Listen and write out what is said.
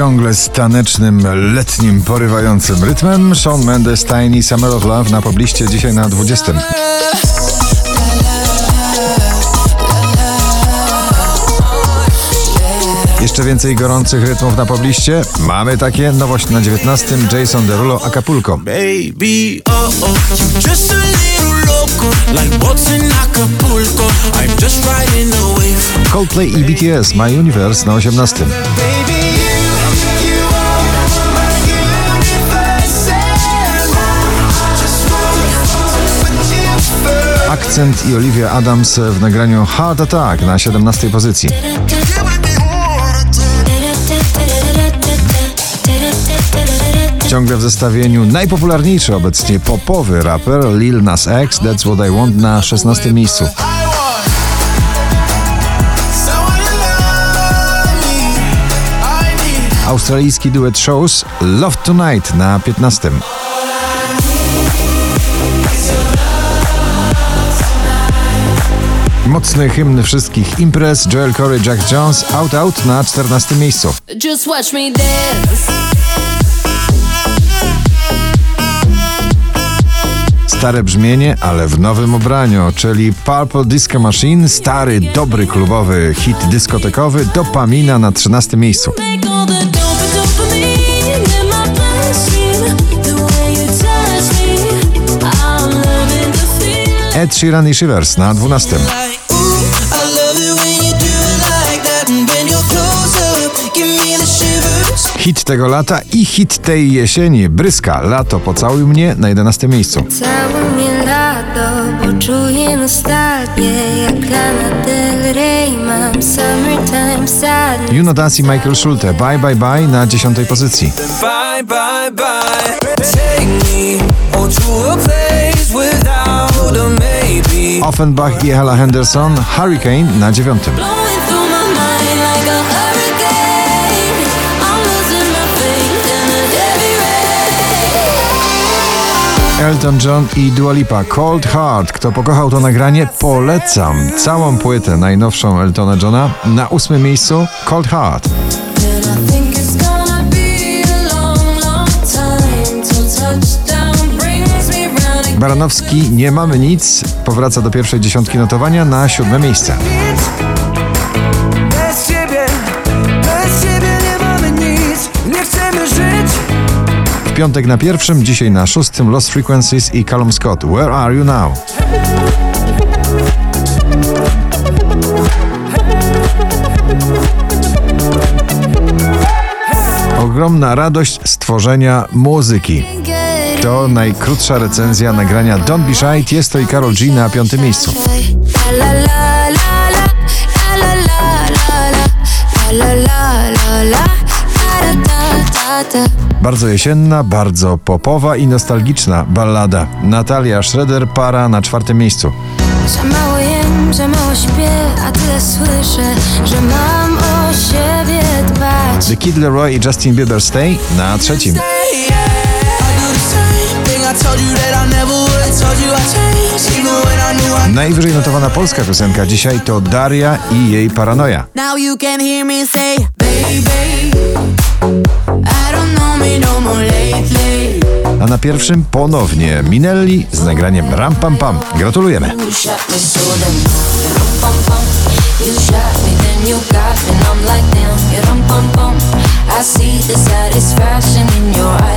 ciągle z tanecznym, letnim, porywającym rytmem. Shawn Mendes, Tiny Summer of Love na pobliście dzisiaj na 20. Jeszcze więcej gorących rytmów na pobliście. Mamy takie. Nowość na 19. Jason Derulo Acapulco. Baby, oh oh, just a little loco, like boats in Acapulco. I'm just riding wave. Coldplay i BTS My Universe na 18. Akcent i Olivia Adams w nagraniu Heart Attack na 17 pozycji. Ciągle w zestawieniu najpopularniejszy obecnie popowy raper Lil Nas X That's What I Want na 16 miejscu. Australijski duet Shows Love Tonight na 15. Mocny hymn wszystkich imprez Joel Corey Jack Jones Out Out na 14 miejscu. Just watch me dance. Stare brzmienie, ale w nowym ubraniu, czyli Purple Disco Machine, stary, dobry klubowy hit dyskotekowy, dopamina na 13 miejscu. Ed Sheeran i Shivers na 12. Hit tego lata i hit tej jesieni, Bryska, Lato, pocałuj mnie na 11 miejscu. Cały mnie lato, bo czuję nostalgię Jak Lana Del Rey mam summertime sadness Juno Dance i Michael Schulte, Bye Bye Bye na 10 pozycji. Bye, bye, bye. Take me to a place without a maybe. Offenbach i Ella Henderson, Hurricane na 9. Elton John i Dua Lipa, Cold Heart. Kto pokochał to nagranie, polecam. Całą płytę najnowszą Eltona Johna na 8 miejscu, Cold Heart. Baranowski, Nie mamy nic, powraca do pierwszej dziesiątki notowania na siódme miejsce. Piątek na pierwszym, dzisiaj na szóstym Lost Frequencies i Callum Scott, Where Are You Now? Ogromna radość stworzenia muzyki. To najkrótsza recenzja nagrania Don't Be Shy, Tiesto i Karol G na piątym miejscu. La la la la Bardzo jesienna, bardzo popowa i nostalgiczna ballada. Natalia Schroeder para na czwartym miejscu. Za mało jem, za mało śpię A tyle słyszę, że mam o siebie dbać The Kid Leroy i Justin Bieber Stay na trzecim. Najwyżej notowana polska piosenka dzisiaj to Daria i jej paranoja. Now you can hear me say, baby, a na pierwszym ponownie Minelli z nagraniem Ram Pam Pam. Gratulujemy. I see the satisfaction in your eyes.